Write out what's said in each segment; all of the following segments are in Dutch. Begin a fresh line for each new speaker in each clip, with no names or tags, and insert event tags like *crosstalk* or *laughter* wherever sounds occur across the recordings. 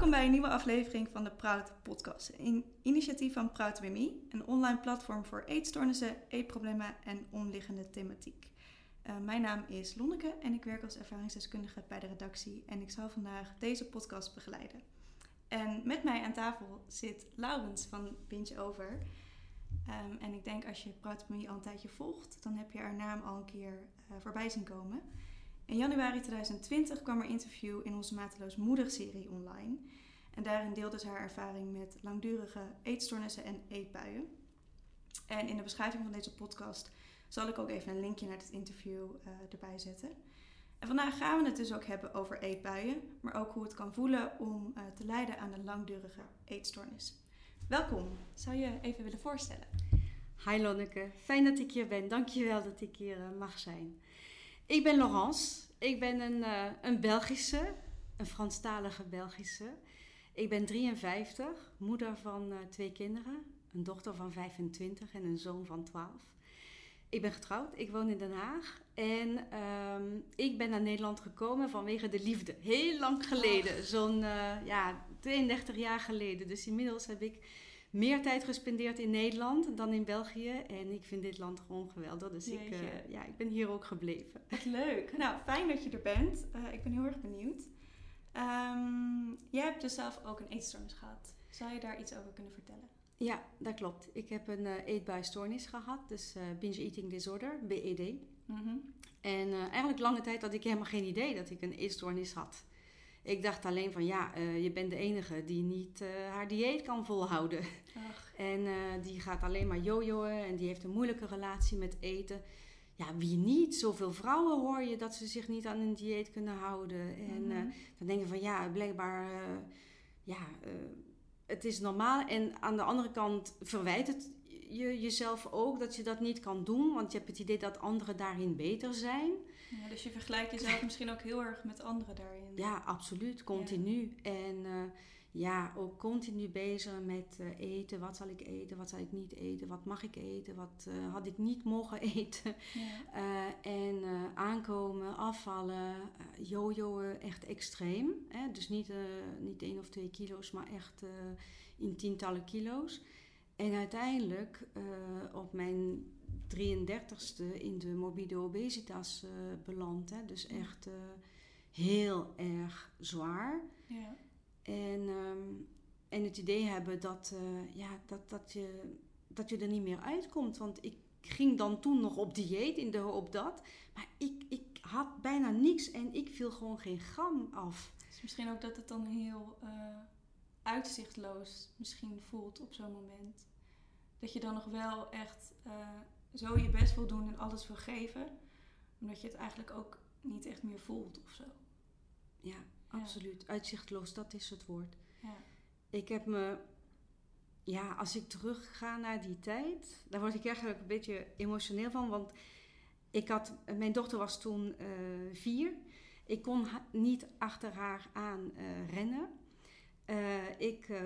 Welkom bij een nieuwe aflevering van de Proud Podcast. Een initiatief van Proud Me, een online platform voor eetstoornissen, eetproblemen en omliggende thematiek. Uh, mijn naam is Lonneke en ik werk als ervaringsdeskundige bij de redactie en ik zal vandaag deze podcast begeleiden. En met mij aan tafel zit Laurens van Binge Over. Um, en ik denk als je Proud Me al een tijdje volgt, dan heb je haar naam al een keer uh, voorbij zien komen. In januari 2020 kwam er interview in onze Mateloos Moedig-serie online. En daarin deelde ze haar ervaring met langdurige eetstoornissen en eetbuien. En in de beschrijving van deze podcast zal ik ook even een linkje naar dit interview uh, erbij zetten. En vandaag gaan we het dus ook hebben over eetbuien, maar ook hoe het kan voelen om uh, te lijden aan een langdurige eetstoornis. Welkom, zou je even willen voorstellen?
Hi Lonneke, fijn dat ik hier ben. Dankjewel dat ik hier uh, mag zijn. Ik ben Laurence. Ik ben een, uh, een Belgische, een Franstalige Belgische. Ik ben 53, moeder van uh, twee kinderen. Een dochter van 25 en een zoon van 12. Ik ben getrouwd, ik woon in Den Haag. En um, ik ben naar Nederland gekomen vanwege de liefde. Heel lang geleden, zo'n uh, ja, 32 jaar geleden. Dus inmiddels heb ik meer tijd gespendeerd in Nederland dan in België. En ik vind dit land gewoon geweldig. Dus ik, uh, ja, ik ben hier ook gebleven.
Wat leuk. *laughs* Nou, fijn dat je er bent. Uh, ik ben heel erg benieuwd. Um, jij hebt dus zelf ook een eetstoornis gehad. Zou je daar iets over kunnen vertellen?
Ja, dat klopt. Ik heb een uh, eetbuisstoornis gehad. Dus binge eating disorder, BED. Mm -hmm. En eigenlijk lange tijd had ik helemaal geen idee dat ik een eetstoornis had. Ik dacht alleen van ja, uh, je bent de enige die niet uh, haar dieet kan volhouden. Ach. *laughs* En uh, die gaat alleen maar jojoen en die heeft een moeilijke relatie met eten. Ja, wie niet? Zoveel vrouwen hoor je dat ze zich niet aan een dieet kunnen houden. En mm -hmm. dan denk je van ja, blijkbaar, ja, het is normaal. En aan de andere kant verwijt het je jezelf ook dat je dat niet kan doen, want je hebt het idee dat anderen daarin beter zijn.
Ja, dus je vergelijkt jezelf misschien ook heel erg met anderen daarin.
Ja, absoluut, continu. Ja. En uh, ja, ook continu bezig met uh, eten. Wat zal ik eten? Wat zal ik niet eten? Wat mag ik eten? Wat uh, had ik niet mogen *laughs* eten? Ja. en aankomen, afvallen, jojoen, echt extreem. Hè? Dus niet, niet één of twee kilo's, maar echt in tientallen kilo's. En uiteindelijk op mijn 33ste in de morbide obesitas uh, beland. Hè? Dus echt uh, heel erg zwaar. Ja. En, um, en het idee hebben dat, ja, dat, dat, je, dat je er niet meer uitkomt. Want ik ging dan toen nog op dieet in de hoop dat. Maar ik, ik had bijna niks en ik viel gewoon geen gram af.
Dus misschien ook dat het dan heel uitzichtloos misschien voelt op zo'n moment. Dat je dan nog wel echt uh, zo je best wil doen en alles wil geven. Omdat je het eigenlijk ook niet echt meer voelt of zo.
Ja, absoluut. Ja. Uitzichtloos, dat is het woord. Ja. Ik heb me... Ja, als ik terugga naar die tijd... Daar word ik eigenlijk een beetje emotioneel van. Want ik had... Mijn dochter was toen uh, vier. Ik kon niet achter haar aan uh, rennen. ik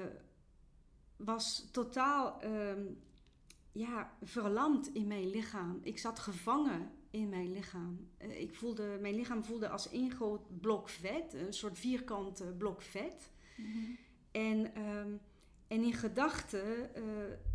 was totaal um, ja, verlamd in mijn lichaam. Ik zat gevangen in mijn lichaam. Uh, ik voelde, mijn lichaam voelde als één groot blok vet, een soort vierkant blok vet. Mm -hmm. En, um, en in gedachten, uh,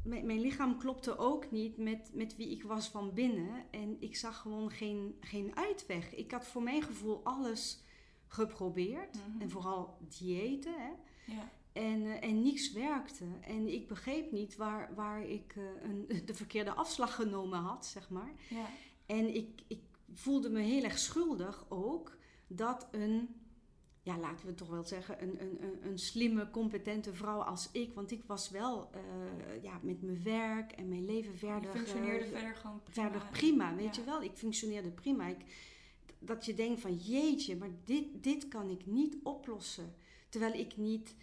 mijn, mijn, lichaam klopte ook niet met, met wie ik was van binnen. En ik zag gewoon geen, geen uitweg. Ik had voor mijn gevoel alles geprobeerd. Mm -hmm. En vooral diëten. Hè. Ja. En, uh, en niets werkte. En ik begreep niet waar, waar ik uh, een, *laughs* de verkeerde afslag genomen had, zeg maar. Ja. En ik, ik voelde me heel erg schuldig ook dat een, ja, laten we toch wel zeggen, een, een, een slimme, competente vrouw als ik. Want ik was wel uh, ja, met mijn werk en mijn leven verder.
Je functioneerde verder gewoon
prima. Verder prima, weet ja. je wel. Ik functioneerde prima. Ik, dat je denkt van jeetje, maar dit, dit kan ik niet oplossen. Terwijl ik niet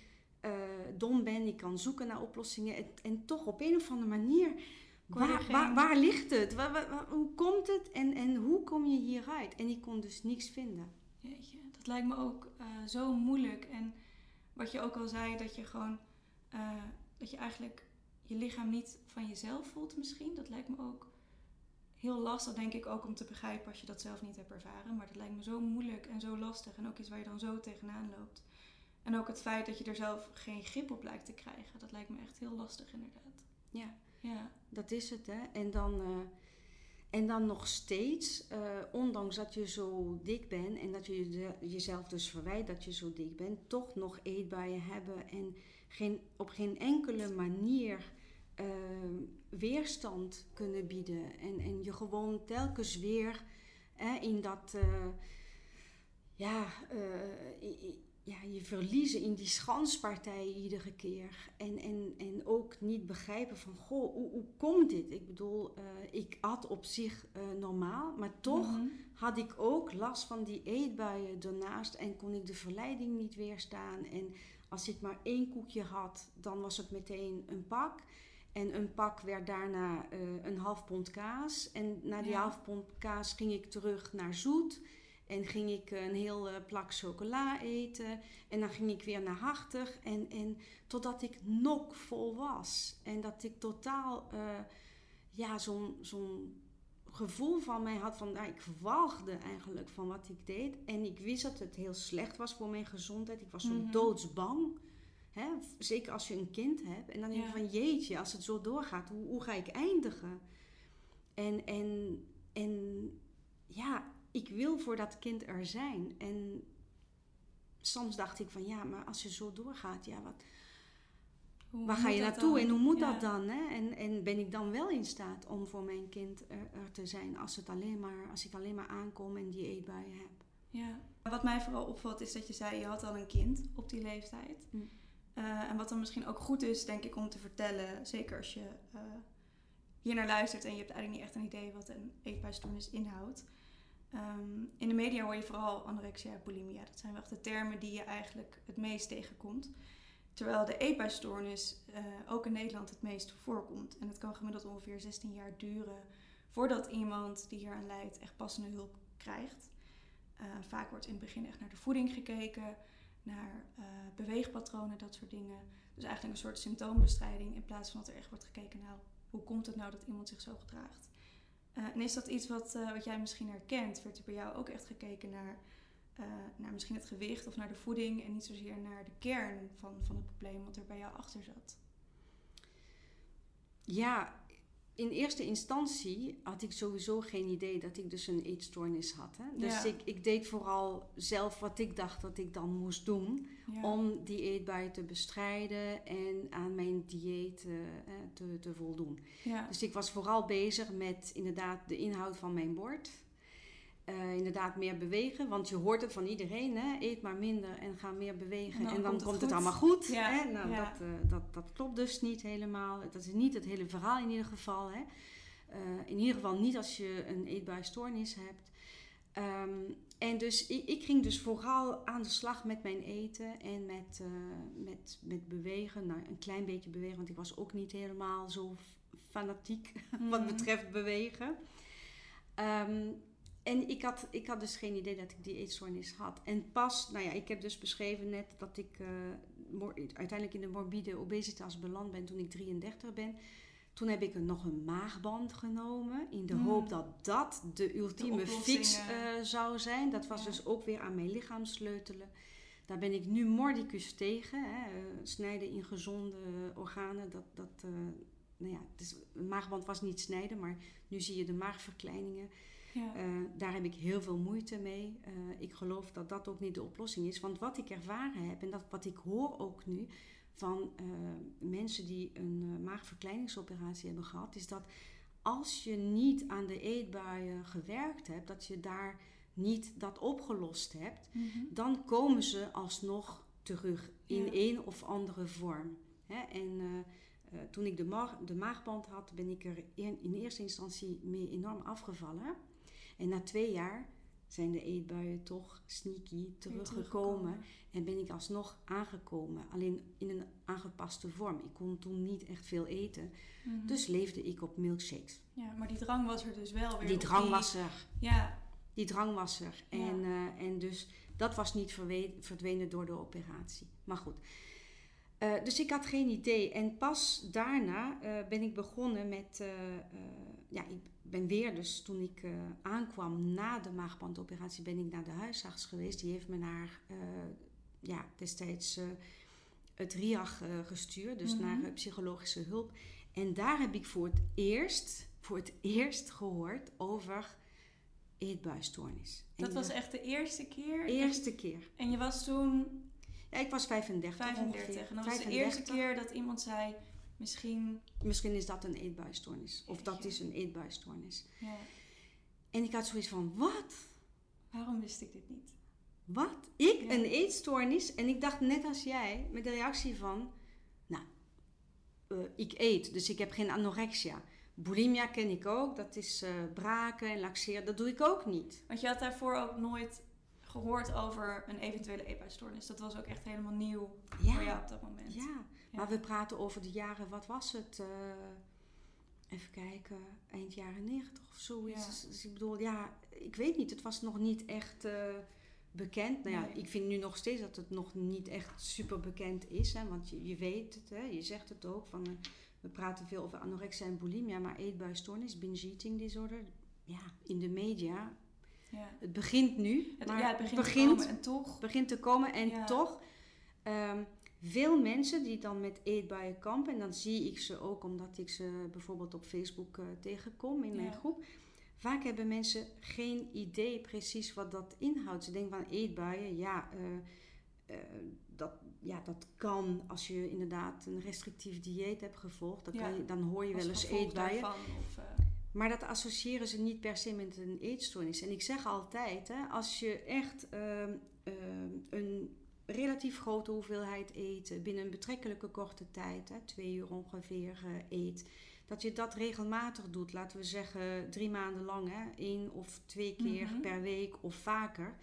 uh, dom ben, ik kan zoeken naar oplossingen. En, en toch op een of andere manier, waar, waar, waar, ligt het? Waar, waar, hoe komt het en, en hoe kom je hieruit? En ik kon dus niks vinden.
Jeetje, dat lijkt me ook uh, zo moeilijk. En wat je ook al zei, dat je gewoon, uh, dat je eigenlijk je lichaam niet van jezelf voelt misschien. Dat lijkt me ook heel lastig, denk ik, ook om te begrijpen als je dat zelf niet hebt ervaren. Maar dat lijkt me zo moeilijk en zo lastig. En ook iets waar je dan zo tegenaan loopt. En ook het feit dat je er zelf geen grip op lijkt te krijgen. Dat lijkt me echt heel lastig inderdaad.
Ja, ja. dat is het hè. En dan, uh, en dan nog steeds, uh, ondanks dat je zo dik bent en dat je jezelf dus verwijt dat je zo dik bent, toch nog eetbuien hebben en geen, op geen enkele manier uh, weerstand kunnen bieden. En, en je gewoon telkens weer in dat, ja, ja, je verliezen in die schanspartij iedere keer. En, en, en ook niet begrijpen van, goh, hoe, hoe komt dit? Ik bedoel, uh, ik at op zich uh, normaal, maar toch mm -hmm. had ik ook last van die eetbuien daarnaast en kon ik de verleiding niet weerstaan. En als ik maar één koekje had, dan was het meteen een pak. En een pak werd daarna uh, een half pond kaas. En na die ja. half pond kaas ging ik terug naar zoet. En ging ik een heel uh, plak chocola eten. En dan ging ik weer naar hartig. En, en totdat ik vol was. En dat ik totaal uh, ja, zo'n zo'n gevoel van mij had van... Nou, ik walgde eigenlijk van wat ik deed. En ik wist dat het heel slecht was voor mijn gezondheid. Ik was zo mm -hmm. doodsbang. Hè? Zeker als je een kind hebt. En dan denk je van jeetje, als het zo doorgaat, hoe, hoe ga ik eindigen? En, en, en ja, ik wil voor dat kind er zijn. En soms dacht ik van ja, maar als je zo doorgaat, ja, wat, hoe waar ga je naartoe en hoe moet dat dan? Hè? En, en ben ik dan wel in staat om voor mijn kind er, er, te zijn als, het alleen maar, als ik alleen maar aankom en die eetbuien heb?
Ja. Wat mij vooral opvalt is dat je zei, je had al een kind op die leeftijd. Mm. Uh, en wat dan misschien ook goed is, denk ik, om te vertellen, zeker als je uh, hier naar luistert en je hebt eigenlijk niet echt een idee wat een eetbuisstoornis inhoudt. Um, in de media hoor je vooral anorexia en bulimia. Dat zijn wel de termen die je eigenlijk het meest tegenkomt. Terwijl de eetbuisstoornis uh, ook in Nederland het meest voorkomt. En het kan gemiddeld ongeveer 16 jaar duren voordat iemand die hier aan lijdt echt passende hulp krijgt. Uh, vaak wordt in het begin echt naar de voeding gekeken, naar uh, beweegpatronen, dat soort dingen. Dus eigenlijk een soort symptoombestrijding in plaats van dat er echt wordt gekeken, nou, hoe komt het nou dat iemand zich zo gedraagt? Uh, en is dat iets wat, uh, wat jij misschien herkent? Werd er bij jou ook echt gekeken naar, uh, naar misschien het gewicht of naar de voeding en niet zozeer naar de kern van, van het probleem wat er bij jou achter zat?
Ja, in eerste instantie had ik sowieso geen idee dat ik dus een eetstoornis had. Hè? Dus ja. ik, ik deed vooral zelf wat ik dacht dat ik dan moest doen ja. om die eetbuien te bestrijden en aan mijn dieet uh, te, te voldoen. Ja. Dus ik was vooral bezig met inderdaad de inhoud van mijn bord. Uh, inderdaad meer bewegen, want je hoort het van iedereen, hè? eet maar minder en ga meer bewegen en dan, en dan komt, het, komt het, allemaal goed. Ja. Hè? Nou, ja. dat, uh, dat, dat klopt dus niet helemaal. Dat is niet het hele verhaal in ieder geval. Hè? Uh, in ieder geval niet als je een eetbuisstoornis hebt. Um, en dus ik, ik, ging dus vooral aan de slag met mijn eten en met, met, met bewegen. Nou, een klein beetje bewegen, want ik was ook niet helemaal zo fanatiek *laughs* mm. wat betreft bewegen. Um, en ik had, ik had dus geen idee dat ik die eetstoornis had. En pas, nou ja, ik heb dus beschreven net dat ik uh, uiteindelijk in de morbide obesitas beland ben toen ik 33 ben. Toen heb ik nog een maagband genomen in de mm. hoop dat dat de ultieme de fix uh, zou zijn. Dat was ja. dus ook weer aan mijn lichaam sleutelen. Daar ben ik nu mordicus tegen. Hè. Uh, snijden in gezonde organen, dat, dat nou ja, dus, een maagband was niet snijden, maar nu zie je de maagverkleiningen. Ja. Uh, daar heb ik heel veel moeite mee. Uh, ik geloof dat dat ook niet de oplossing is. Want wat ik ervaren heb en dat, wat ik hoor ook nu van uh, mensen die een maagverkleiningsoperatie hebben gehad, is dat als je niet aan de eetbuien gewerkt hebt, dat je daar niet dat opgelost hebt, mm -hmm. dan komen ze alsnog terug in ja. een of andere vorm. Hè? En toen ik de, de maagband had, ben ik er in, in eerste instantie mee enorm afgevallen. En na twee jaar zijn de eetbuien toch sneaky teruggekomen. En ben ik alsnog aangekomen. Alleen in een aangepaste vorm. Ik kon toen niet echt veel eten. Mm-hmm. Dus leefde ik op milkshakes.
Ja, maar die drang was er dus wel weer.
Die drang die... was er. Ja. Die drang was er. Ja. En, uh, en dus dat was niet verdwenen door de operatie. Maar goed. Uh, dus ik had geen idee. En pas daarna uh, ben ik begonnen met. Ja, ik ben weer dus toen ik aankwam na de maagbandoperatie, ben ik naar de huisarts geweest. Die heeft me naar ja, destijds het RIAG gestuurd, dus mhm. naar psychologische hulp. En daar heb ik voor het eerst, voor het eerst gehoord over eetbuisstoornis.
Dat was echt de eerste keer?
Eerste keer.
En je was toen...
Ja, ik was 35
35.
Ongeveer.
En dat was de eerste keer dat iemand zei, misschien...
Misschien is dat een eetbuisstoornis. Of dat is een eetbuisstoornis. Ja. En ik had zoiets van, wat?
Waarom wist ik dit niet?
Wat? Ik een eetstoornis? En ik dacht net als jij, met de reactie van... Nou, uh, ik eet, dus ik heb geen anorexia. Bulimia ken ik ook, dat is uh, braken en laxeren, dat doe ik ook niet.
Want je had daarvoor ook nooit gehoord over een eventuele eetbuisstoornis. Dat was ook echt helemaal nieuw voor jou op dat moment.
Ja. Maar we praten over de jaren, wat was het? Uh, even kijken, eind jaren negentig of zoiets. Dus, dus, ik bedoel, ja, ik weet niet, het was nog niet echt uh, bekend. Nou ja, ik vind nu nog steeds dat het nog niet echt super bekend is. Hè, want je, je weet het, hè, je zegt het ook van we praten veel over anorexia en bulimia, maar eetbuisstoornis, binge eating disorder, ja, in de media. Ja. Het begint nu.
Het, maar ja, het begint, begint, te komen en toch.
begint te komen en toch. Um, veel mensen die dan met eetbuien kampen, en dan zie ik ze ook omdat ik ze bijvoorbeeld op Facebook uh, tegenkom in mijn groep. Vaak hebben mensen geen idee precies wat dat inhoudt. Ze denken van eetbuien, ja, uh, uh, dat, ja, dat kan als je inderdaad een restrictief dieet hebt gevolgd. Dan, kan je, dan hoor je wel eens eetbuien. Of. Maar dat associëren ze niet per se met een eetstoornis. En ik zeg altijd, hè, als je echt uh, een relatief grote hoeveelheid eet binnen een betrekkelijke korte tijd, hè, twee uur ongeveer uh, eet, dat je dat regelmatig doet. Laten we zeggen drie maanden lang, hè, één of twee keer mhm. per week of vaker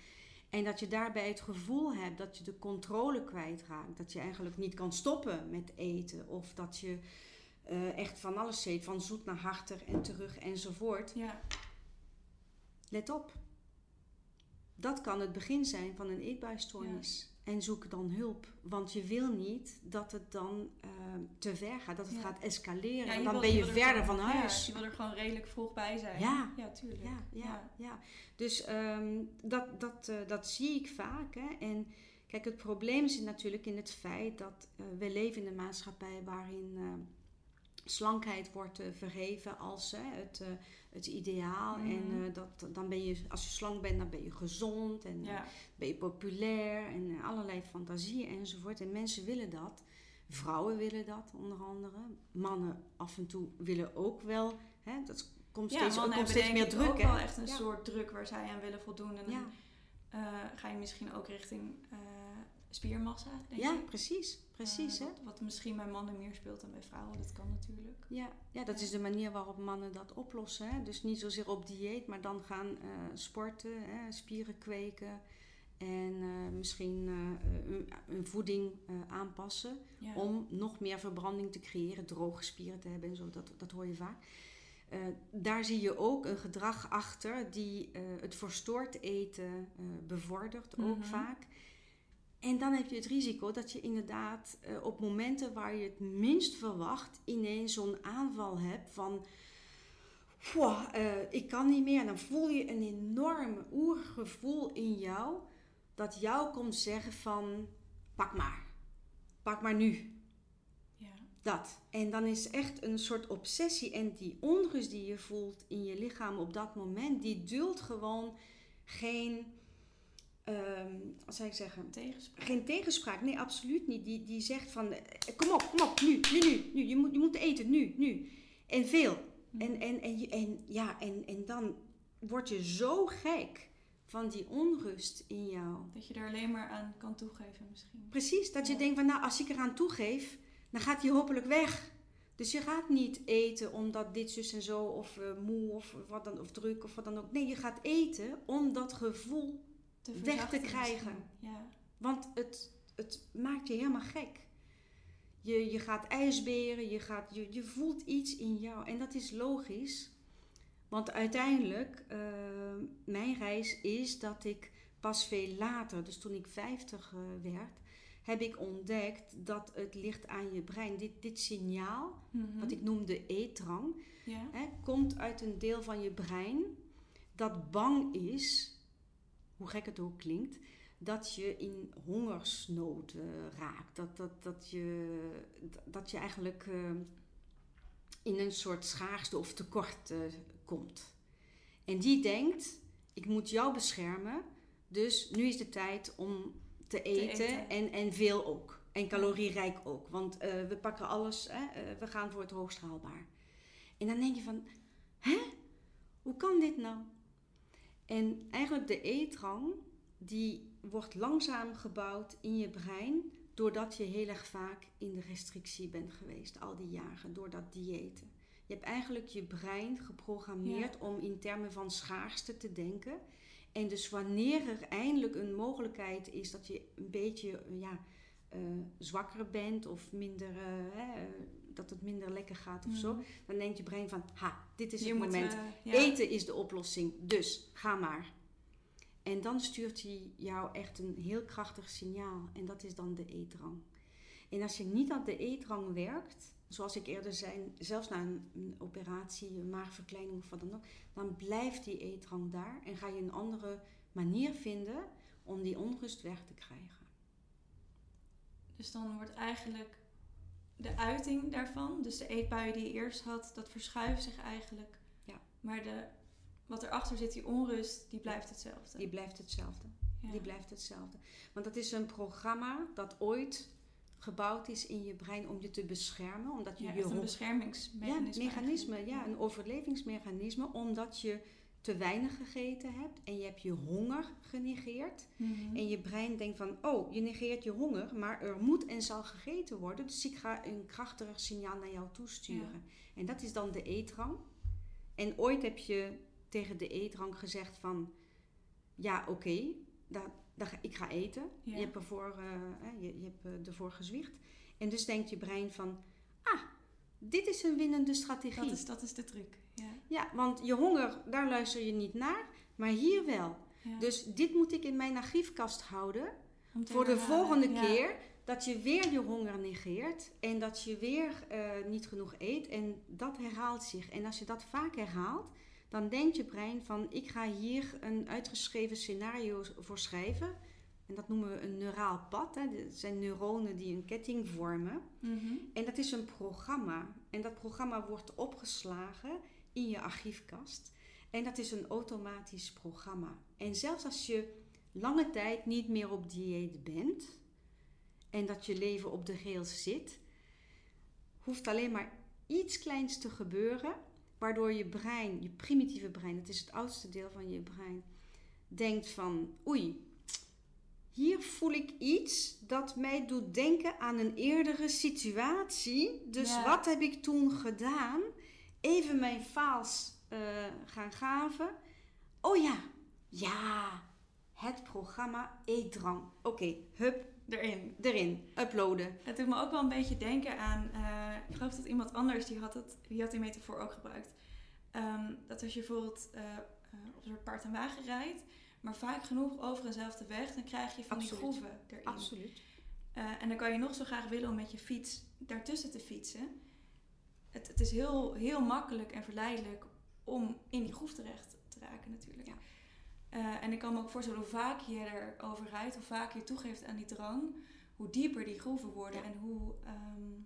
en dat je daarbij het gevoel hebt dat je de controle kwijtraakt. Dat je eigenlijk niet kan stoppen met eten. Of dat je uh, echt van alles eet, van zoet naar hartig en terug enzovoort. Ja. Let op. Dat kan het begin zijn van een eetbuisstoornis. En zoek dan hulp. Want je wil niet dat het dan uh, te ver gaat, dat het gaat escaleren. en dan ben je, verder van huis.
je wil er gewoon redelijk vroeg bij zijn.
Ja,
ja tuurlijk.
Ja, ja, ja. Dus um, dat, dat, uh, dat zie ik vaak. Hè. En kijk, het probleem zit natuurlijk in het feit dat uh, we leven in een maatschappij waarin slankheid wordt verheven als het het ideaal. En uh, dat, dan ben je, als je slank bent, dan ben je gezond en ja. ben je populair en uh, allerlei fantasieën enzovoort. En mensen willen dat. Vrouwen willen dat onder andere. Mannen af en toe willen ook wel. Hè, dat komt steeds, ja, komt steeds meer druk. ook
wel echt een soort druk waar zij aan willen voldoen. En dan uh, ga je misschien ook richting spiermassa, denk
ja, precies. precies
uh, wat, wat, misschien bij mannen meer speelt dan bij vrouwen, dat kan natuurlijk.
Ja, ja dat is de manier waarop mannen dat oplossen. Hè? Dus niet zozeer op dieet, maar dan gaan uh, sporten, hè? spieren kweken. En uh, misschien hun voeding aanpassen om nog meer verbranding te creëren, droge spieren te hebben en zo. Dat, dat hoor je vaak. daar zie je ook een gedrag achter die het verstoord eten bevordert, ook mhm. vaak. En dan heb je het risico dat je inderdaad uh, op momenten waar je het minst verwacht, ineens zo'n aanval hebt van. Uh, ik kan niet meer. En dan voel je een enorm oergevoel in jou. Dat jou komt zeggen van pak maar. Pak maar nu. Ja. Dat. En dan is echt een soort obsessie. En die onrust die je voelt in je lichaam op dat moment, die duldt gewoon geen um, wat zou ik zeggen?
Tegenspraak.
Geen tegenspraak, nee, absoluut niet. Die, die zegt van, eh, kom op, kom op, nu, nu, nu, nu. Je moet, je moet eten, nu, nu. En veel. Hm. En, en, en, en, ja, en, en dan word je zo gek van die onrust in jou.
Dat je er alleen maar aan kan toegeven misschien.
Precies, dat je denkt van, nou, als ik eraan toegeef, dan gaat hij hopelijk weg. Dus je gaat niet eten omdat dit, zus en zo, of uh, moe, of wat dan, of druk, of wat dan ook. Nee, je gaat eten om dat gevoel te weg te krijgen. Ja. Want het, het maakt je helemaal gek. Je, je gaat ijsberen, je, gaat, je, je voelt iets in jou. En dat is logisch. Want uiteindelijk, uh, mijn reis is dat ik pas veel later, dus toen ik 50 uh, eh, werd, heb ik ontdekt dat het ligt aan je brein. Dit, dit signaal, mm wat ik noemde eetdrang, ja. hè, komt uit een deel van je brein dat bang is hoe gek het ook klinkt, dat je in hongersnood raakt. Dat, dat, dat, je, dat je eigenlijk uh, in een soort schaarste of tekort uh, komt. En die denkt, ik moet jou beschermen, dus nu is de tijd om te eten, te eten. En, en veel ook. En calorierijk ook. Want we pakken alles, hè, we gaan voor het hoogst haalbaar. En dan denk je van, hè? Hoe kan dit nou? En eigenlijk de eetdrang, die wordt langzaam gebouwd in je brein doordat je heel erg vaak in de restrictie bent geweest al die jaren, door dat diëten. Je hebt eigenlijk je brein geprogrammeerd om in termen van schaarste te denken. En dus wanneer er eindelijk een mogelijkheid is dat je een beetje ja, uh, zwakker bent of minder, uh, dat het minder lekker gaat of zo, mhm. dan denkt je brein van, ha, dit is het moment. Ja. Eten is de oplossing, dus ga maar. En dan stuurt hij jou echt een heel krachtig signaal. En dat is dan de eetdrang. En als je niet aan de eetdrang werkt, zoals ik eerder zei, zelfs na een, operatie, een maagverkleining of wat dan ook, dan blijft die eetdrang daar en ga je een andere manier vinden om die onrust weg te krijgen.
Dus dan wordt eigenlijk de uiting daarvan, dus de eetbuien die je eerst had, dat verschuift zich eigenlijk. Ja. Maar de wat erachter zit, die onrust, die blijft hetzelfde.
Die blijft hetzelfde. Die blijft hetzelfde. Want dat is een programma dat ooit gebouwd is in je brein om je te beschermen. Omdat je
ja,
je
een beschermingsmechanisme.
Ja, mechanisme, ja, een overlevingsmechanisme. Omdat je te weinig gegeten hebt en je hebt je honger genegeerd. Mhm. En je brein denkt van, oh, je negeert je honger, maar er moet en zal gegeten worden. Dus ik ga een krachtiger signaal naar jou toesturen. En dat is dan de eetrang. En ooit heb je tegen de eetrang gezegd van... Ja, oké, okay, ik ga eten. Je hebt, ervoor, uh, je, je hebt uh, ervoor gezwicht. En dus denkt je brein van... Ah, dit is een winnende strategie.
Dat is, dat is de truc. Ja.
Ja, want je honger, daar luister je niet naar. Maar hier wel. Dus dit moet ik in mijn archiefkast houden. Voor de volgende keer dat je weer je honger negeert. En dat je weer uh, niet genoeg eet. En dat herhaalt zich. En als je dat vaak herhaalt dan denkt je brein van ik ga hier een uitgeschreven scenario voor schrijven. En dat noemen we een neuraal pad. Hè. Dat zijn neuronen die een ketting vormen. Mhm. En dat is een programma. En dat programma wordt opgeslagen in je archiefkast. En dat is een automatisch programma. En zelfs als je lange tijd niet meer op dieet bent en dat je leven op de rails zit, hoeft alleen maar iets kleins te gebeuren Waardoor je brein, je primitieve brein, het is het oudste deel van je brein, denkt van oei, hier voel ik iets dat mij doet denken aan een eerdere situatie. Dus wat heb ik toen gedaan? Even mijn faals uh, gaan gaven. Oh ja, ja, het programma Eetdrang. Oké, hup.
Erin.
Erin, uploaden.
Het doet me ook wel een beetje denken aan, uh, ik geloof dat iemand anders, die had, het, die had die metafoor ook gebruikt. Um, dat als je bijvoorbeeld uh, op een soort paard en wagen rijdt, maar vaak genoeg over eenzelfde weg, dan krijg je van die groeven erin.
Absoluut.
Uh, en dan kan je nog zo graag willen om met je fiets daartussen te fietsen. Het, het is heel, heel makkelijk en verleidelijk om in die groef terecht te raken natuurlijk. Ja. Uh, en ik kan me ook voorstellen hoe vaak je erover rijdt, hoe vaak je toegeeft aan die drang, hoe dieper die groeven worden en hoe, um,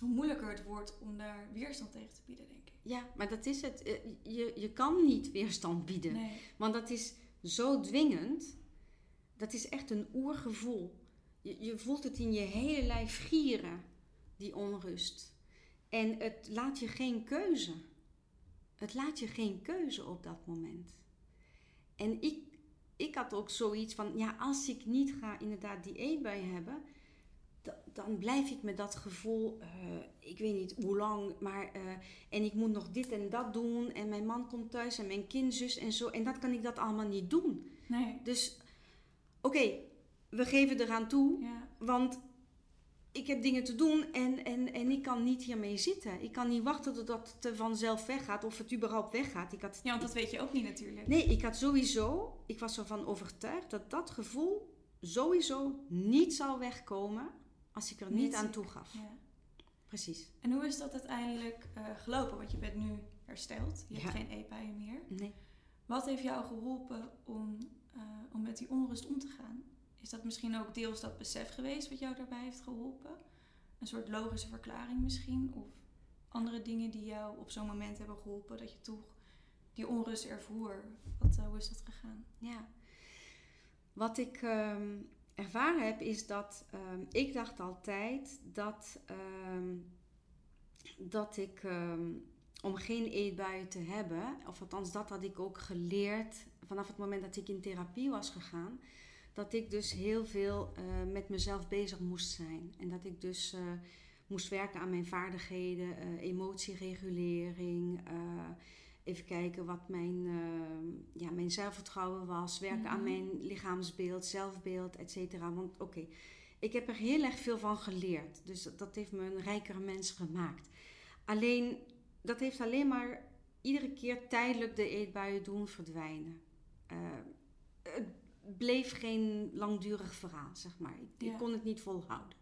hoe moeilijker het wordt om daar weerstand tegen te bieden, denk ik.
Ja, maar dat is het. Eh, je, je kan niet weerstand bieden. Nee. Want dat is zo dwingend. Dat is echt een oergevoel. Je, je voelt het in je hele lijf gieren, die onrust. En het laat je geen keuze. Het laat je geen keuze op dat moment. En ik, ik had ook zoiets van, ja, als ik niet ga inderdaad die eetbui hebben, dan blijf ik met dat gevoel, uh, ik weet niet hoe lang, maar uh, en ik moet nog dit en dat doen en mijn man komt thuis en mijn kind, zus en zo en dat kan ik dat allemaal niet doen.
Nee.
Dus oké, we geven eraan toe, ja. want ik heb dingen te doen en, en, en ik kan niet hiermee zitten. Ik kan niet wachten totdat het vanzelf weggaat of het überhaupt weggaat. Ik had,
ja, want dat weet je ook niet natuurlijk.
Nee, ik had sowieso, ik was ervan overtuigd dat dat gevoel sowieso niet zou wegkomen als ik er niet, aan toegaf. Ja. Precies.
En hoe is dat uiteindelijk uh, gelopen? Want je bent nu hersteld. Je hebt geen eetbuien meer.
Nee.
Wat heeft jou geholpen om, eh, om met die onrust om te gaan? Is dat misschien ook deels dat besef geweest wat jou daarbij heeft geholpen? Een soort logische verklaring misschien? Of andere dingen die jou op zo'n moment hebben geholpen dat je toch die onrust ervoer? Wat, uh, hoe is dat gegaan?
Ja, wat ik ehm, ervaren heb is dat ehm, ik dacht altijd dat, ehm, dat ik om geen eetbuien te hebben, of althans dat had ik ook geleerd vanaf het moment dat ik in therapie was gegaan, dat ik dus heel veel uh, met mezelf bezig moest zijn. En dat ik dus uh, moest werken aan mijn vaardigheden, uh, emotieregulering, even kijken wat mijn, ja, mijn zelfvertrouwen was, werken aan mhm. mijn lichaamsbeeld, zelfbeeld, et cetera. Want oké, ik heb er heel erg veel van geleerd. Dus dat, dat heeft me een rijkere mens gemaakt. Alleen dat heeft alleen maar iedere keer tijdelijk de eetbuien doen verdwijnen. Het bleef geen langdurig verhaal, zeg maar. Ik, kon het niet volhouden.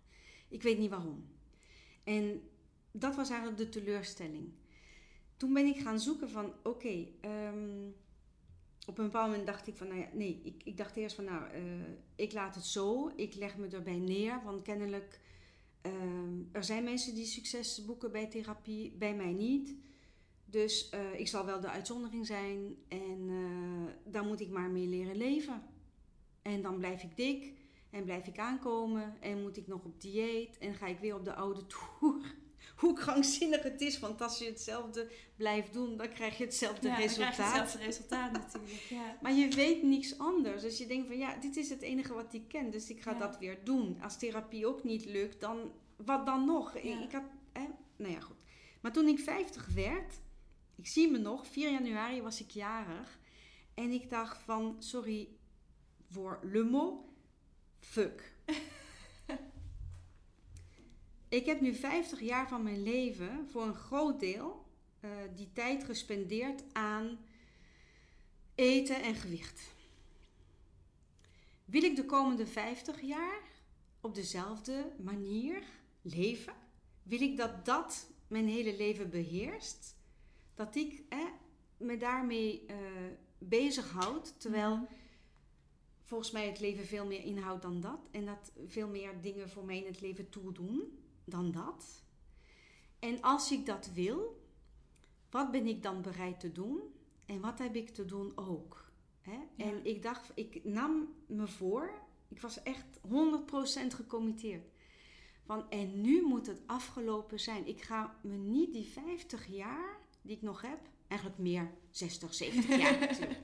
Ik weet niet waarom. En dat was eigenlijk de teleurstelling. Toen ben ik gaan zoeken van, oké, ehm, op een bepaald moment dacht ik van, nou ja, nee, ik, ik dacht eerst van, nou, uh, ik laat het zo, ik leg me erbij neer, want kennelijk Ehm, er zijn mensen die succes boeken bij therapie, bij mij niet. Dus uh, ik zal wel de uitzondering zijn en uh, daar moet ik maar mee leren leven. En dan blijf ik dik en blijf ik aankomen en moet ik nog op dieet en ga ik weer op de oude toer. *laughs* Hoe krankzinnig het is, want als je hetzelfde blijft doen, dan krijg je hetzelfde ja, resultaat.
Dan krijg je hetzelfde resultaat natuurlijk. Ja.
Maar je weet niks anders. Dus je denkt van ja, dit is het enige wat ik ken, dus ik ga dat weer doen. Als therapie ook niet lukt, dan wat dan nog? Ik had, hè, nou ja, goed. Maar toen ik 50 werd, ik zie me nog, 4 januari was ik jarig. En ik dacht van, sorry voor le mot, fuck. ik heb nu 50 jaar van mijn leven voor een groot deel uh, die tijd gespendeerd aan eten en gewicht. Wil ik de komende 50 jaar op dezelfde manier leven? Wil ik dat dat mijn hele leven beheerst? Dat ik me daarmee uh, bezighoud, terwijl mhm. Volgens mij het leven veel meer inhoudt dan dat. En dat veel meer dingen voor mij in het leven toedoen dan dat. En als ik dat wil, wat ben ik dan bereid te doen? En wat heb ik te doen ook? Hè? En ik dacht, ik nam me voor, ik was echt 100% gecommitteerd. Van, en nu moet het afgelopen zijn. Ik ga me niet die 50 jaar die ik nog heb, eigenlijk meer 60, 70 jaar *laughs* natuurlijk,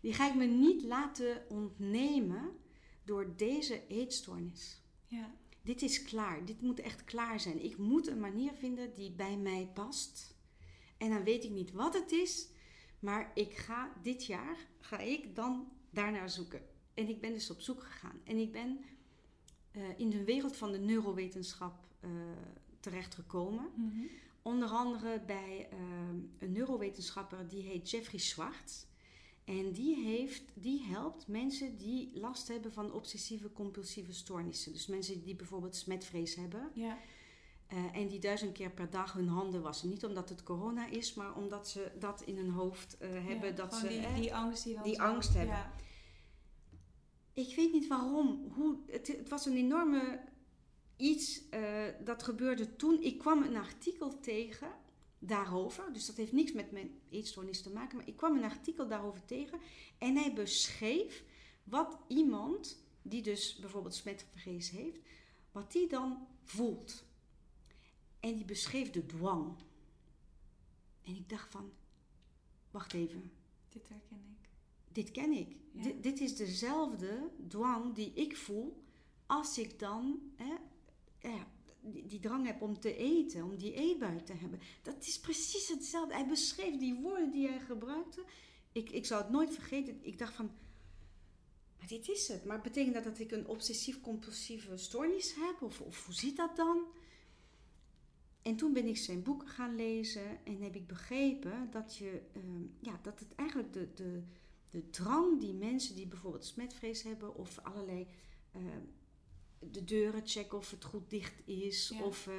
die ga ik me niet laten ontnemen door deze eetstoornis. Ja. Dit is klaar. Dit moet echt klaar zijn. Ik moet een manier vinden die bij mij past. En dan weet ik niet wat het is, maar ik ga dit jaar, ga ik dan daarnaar zoeken. En ik ben dus op zoek gegaan. En ik ben uh, in de wereld van de neurowetenschap uh, terechtgekomen. Mm Onder andere bij uh, een neurowetenschapper die heet Jeffrey Schwartz. En die, heeft, die helpt mensen die last hebben van obsessieve compulsieve stoornissen. Dus mensen die bijvoorbeeld smetvrees hebben. Ja. Uh, en die duizend keer per dag hun handen wassen. Niet omdat het corona is, maar omdat ze dat in hun hoofd uh, hebben. Ja, dat ze
die, die angst, die,
die angst hebben. Ja. Ik weet niet waarom. Hoe, het, het was een enorme iets uh, dat gebeurde toen. Ik kwam een artikel tegen daarover. Dus dat heeft niks met mijn eetstoornis te maken. Maar ik kwam een artikel daarover tegen. En hij beschreef wat iemand, die dus bijvoorbeeld smetvrees heeft, wat die dan voelt. En die beschreef de dwang. En ik dacht van, wacht even.
Dit herken ik
dit ken ik. dit is dezelfde dwang die ik voel als ik dan hè, ja, die, drang heb om te eten, om die eetbui te hebben. Dat is precies hetzelfde. Hij beschreef die woorden die hij gebruikte. Ik, ik zou het nooit vergeten. Ik dacht van, maar dit is het. Maar betekent dat dat ik een obsessief-compulsieve stoornis heb? Of, of hoe ziet dat dan? En toen ben ik zijn boek gaan lezen en heb ik begrepen dat, je, ehm, ja, dat het eigenlijk de, de, de drang die mensen die bijvoorbeeld smetvrees hebben of allerlei uh, de deuren checken of het goed dicht is of, uh,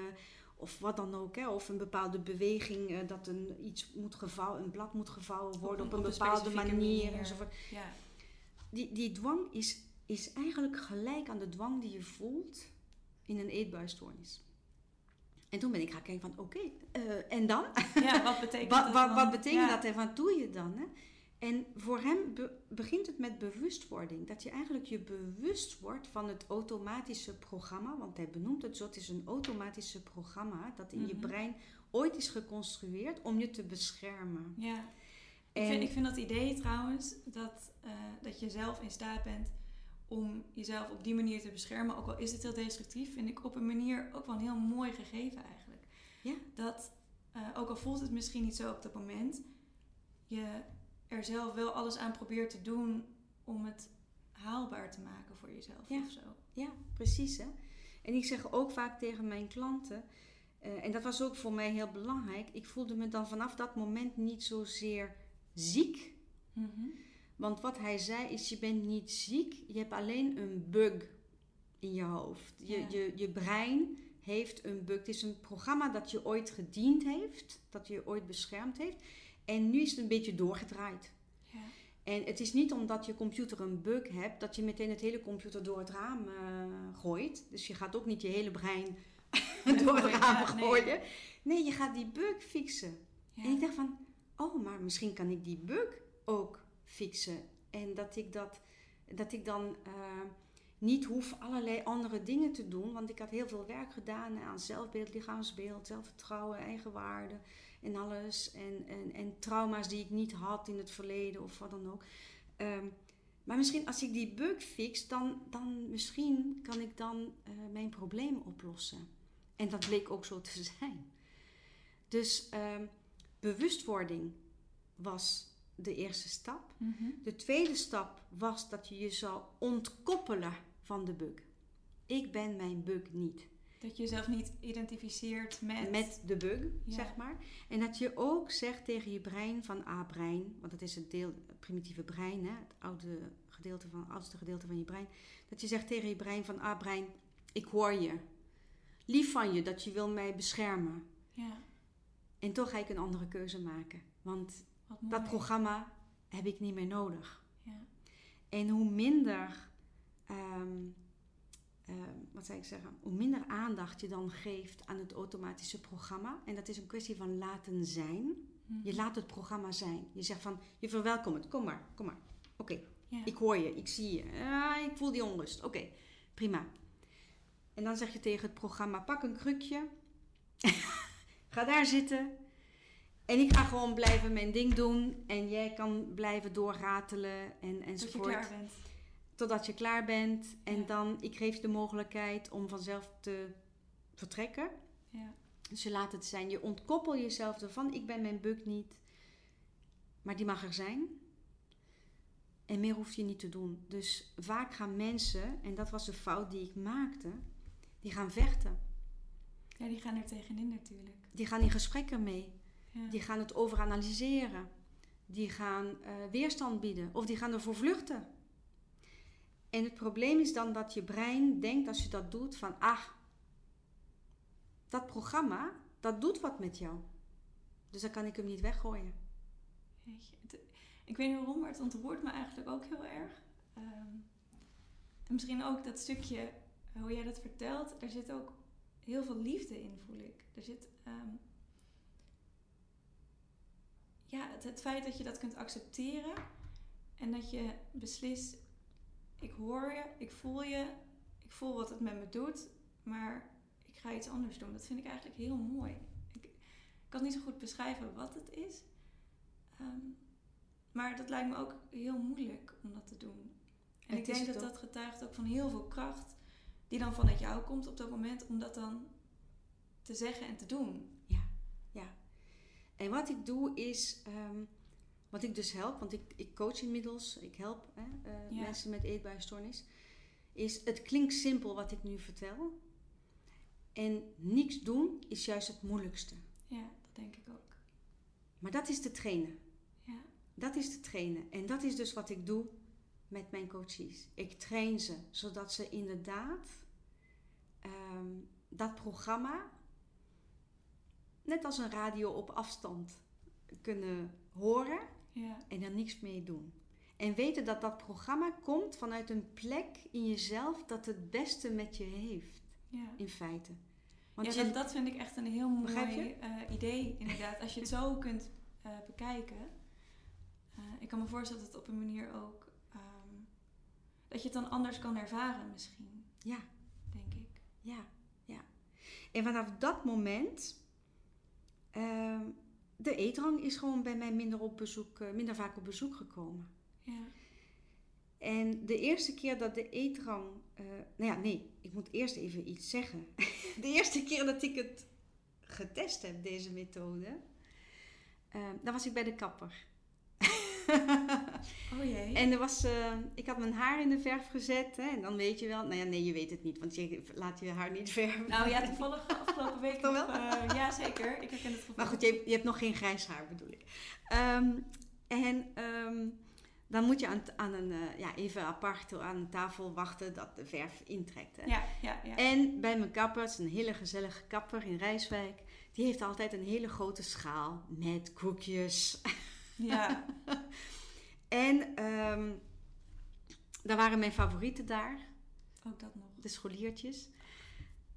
of wat dan ook, hè, of een bepaalde beweging, uh, dat een, iets moet gevouwen, een blad moet gevouwen worden op, een, bepaalde manier, manier. enzovoort. Ja. Die, die dwang is, is eigenlijk gelijk aan de dwang die je voelt in een eetbuisstoornis. En toen ben ik gaan kijken van oké, eh, en dan?
Ja, wat betekent *laughs*
wat, dat Wat betekent dat en wat doe je dan? Hè? En voor hem begint het met bewustwording. Dat je eigenlijk je bewust wordt van het automatische programma. Want hij benoemt het zo, het is een automatische programma dat in je mhm. brein ooit is geconstrueerd om je te beschermen.
Ja. En ik, vind, ik vind dat idee trouwens, dat, uh, dat je zelf in staat bent om jezelf op die manier te beschermen, ook al is het heel destructief, vind ik op een manier ook wel een heel mooi gegeven eigenlijk. Ja. Dat, uh, ook al voelt het misschien niet zo op dat moment, je er zelf wel alles aan probeert te doen om het haalbaar te maken voor jezelf
ja.
of zo.
Ja, precies hè. En ik zeg ook vaak tegen mijn klanten, uh, en dat was ook voor mij heel belangrijk, ik voelde me dan vanaf dat moment niet zozeer ziek. Mm want wat hij zei is, je bent niet ziek, je hebt alleen een bug in je hoofd. Je, je, je brein heeft een bug. Het is een programma dat je ooit gediend heeft, dat je ooit beschermd heeft. En nu is het een beetje doorgedraaid. Ja. En het is niet omdat je computer een bug hebt, dat je meteen het hele computer door het raam uh, gooit. Dus je gaat ook niet je hele brein *laughs* door het raam gooien. Nee. je gaat die bug fixen. En ik dacht van, oh, maar misschien kan ik die bug ook fixen. En dat ik, dat, dat ik dan uh, niet hoef allerlei andere dingen te doen. Want ik had heel veel werk gedaan aan zelfbeeld, lichaamsbeeld, zelfvertrouwen, eigenwaarde en alles. En, en, en trauma's die ik niet had in het verleden of wat dan ook. Um, maar misschien als ik die bug fix, dan, dan misschien kan ik dan uh, mijn probleem oplossen. En dat bleek ook zo te *laughs* zijn. Dus um, bewustwording was de eerste stap. Mhm. De tweede stap was dat je je zou ontkoppelen van de bug. Ik ben mijn bug niet.
Dat je jezelf niet identificeert met...
Met de bug, zeg maar. En dat je ook zegt tegen je brein van A-brein, want dat is het, deel, het primitieve brein, hè, het oude gedeelte van, oudste gedeelte van je brein. Dat je zegt tegen je brein van A-brein, ik hoor je. Lief van je dat je wil mij beschermen. Ja. En toch ga ik een andere keuze maken. Want dat programma heb ik niet meer nodig. Ja. En hoe minder, um, wat zou ik zeggen, hoe minder aandacht je dan geeft aan het automatische programma. En dat is een kwestie van laten zijn. Mhm. Je laat het programma zijn. Je zegt van, je verwelkomt het. Kom maar, kom maar. Oké, ik hoor je, ik zie je. Ah, ik voel die onrust. Oké, prima. En dan zeg je tegen het programma, pak een krukje. *laughs* Ga daar zitten. En ik ga gewoon blijven mijn ding doen. En jij kan blijven doorratelen en, enzovoort.
Tot je klaar bent.
Totdat je klaar bent. En dan, ik geef je de mogelijkheid om vanzelf te vertrekken. Ja. Dus je laat het zijn. Je ontkoppel jezelf ervan. Ik ben mijn buk niet. Maar die mag er zijn. En meer hoef je niet te doen. Dus vaak gaan mensen, en dat was de fout die ik maakte, die gaan vechten.
Ja, die gaan er tegenin natuurlijk.
Die gaan in gesprekken mee. Die gaan het overanalyseren. Die gaan uh, weerstand bieden of die gaan ervoor vluchten. En het probleem is dan dat je brein denkt als je dat doet van ah, dat programma, dat doet wat met jou. Dus dan kan ik hem niet weggooien.
Ik weet niet waarom, maar het ontroert me eigenlijk ook heel erg. Ehm, en misschien ook dat stukje, hoe jij dat vertelt, daar zit ook heel veel liefde in, voel ik. Er zit ehm, ja, het, het feit dat je dat kunt accepteren en dat je beslist, ik hoor je, ik voel je, ik voel wat het met me doet, maar ik ga iets anders doen. Dat vind ik eigenlijk heel mooi. Ik, ik kan niet zo goed beschrijven wat het is, ehm, maar dat lijkt me ook heel moeilijk om dat te doen. En ik denk dat dat getuigt ook van heel veel kracht die dan vanuit jou komt op dat moment om dat dan te zeggen en te doen.
Ja, ja. En wat ik doe is, um, wat ik dus help, want ik, ik coach inmiddels, ik help hè, uh, mensen met eetbuisstoornis, is het klinkt simpel wat ik nu vertel. En niks doen is juist het moeilijkste.
Ja, dat denk ik ook.
Maar dat is te trainen. Ja. Dat is te trainen. En dat is dus wat ik doe met mijn coaches. Ik train ze zodat ze inderdaad um, dat programma net als een radio op afstand kunnen horen ja. en er niks mee doen. En weten dat dat programma komt vanuit een plek in jezelf dat het beste met je heeft. Ja. In feite.
Want ja, dat, vind ik echt een heel mooi uh, idee, inderdaad. Als je het zo kunt uh, bekijken. Uh, ik kan me voorstellen dat het op een manier ook. Um, dat je het dan anders kan ervaren, misschien.
Ja.
Denk ik.
Ja, ja. En vanaf dat moment. Uh, de eetrang is gewoon bij mij minder, op bezoek, minder vaak op bezoek gekomen. Ja. En de eerste keer dat de eetrang. Uh, nou ja, nee, ik moet eerst even iets zeggen. *laughs* de eerste keer dat ik het getest heb, deze methode, uh, dan was ik bij de kapper.
Oh jee.
En er was, uh, ik had mijn haar in de verf gezet. Hè, en dan weet je wel. Nou ja, nee, je weet het niet, want je laat je haar niet verven.
Nou ja, toevallig afgelopen week. *laughs* Toch wel? ja, zeker. Ik herken het gevoel.
Maar goed, je, je hebt nog geen grijs haar, bedoel ik. Um, en. Um, dan moet je aan, aan een, uh, ja, even apart aan een tafel wachten dat de verf intrekt. Hè?
Ja, ja, ja.
En bij mijn kapper, het is een hele gezellige kapper in Rijswijk, die heeft altijd een hele grote schaal met koekjes.
Ja. *laughs*
en um, daar waren mijn favorieten daar.
Ook dat nog.
De scholiertjes.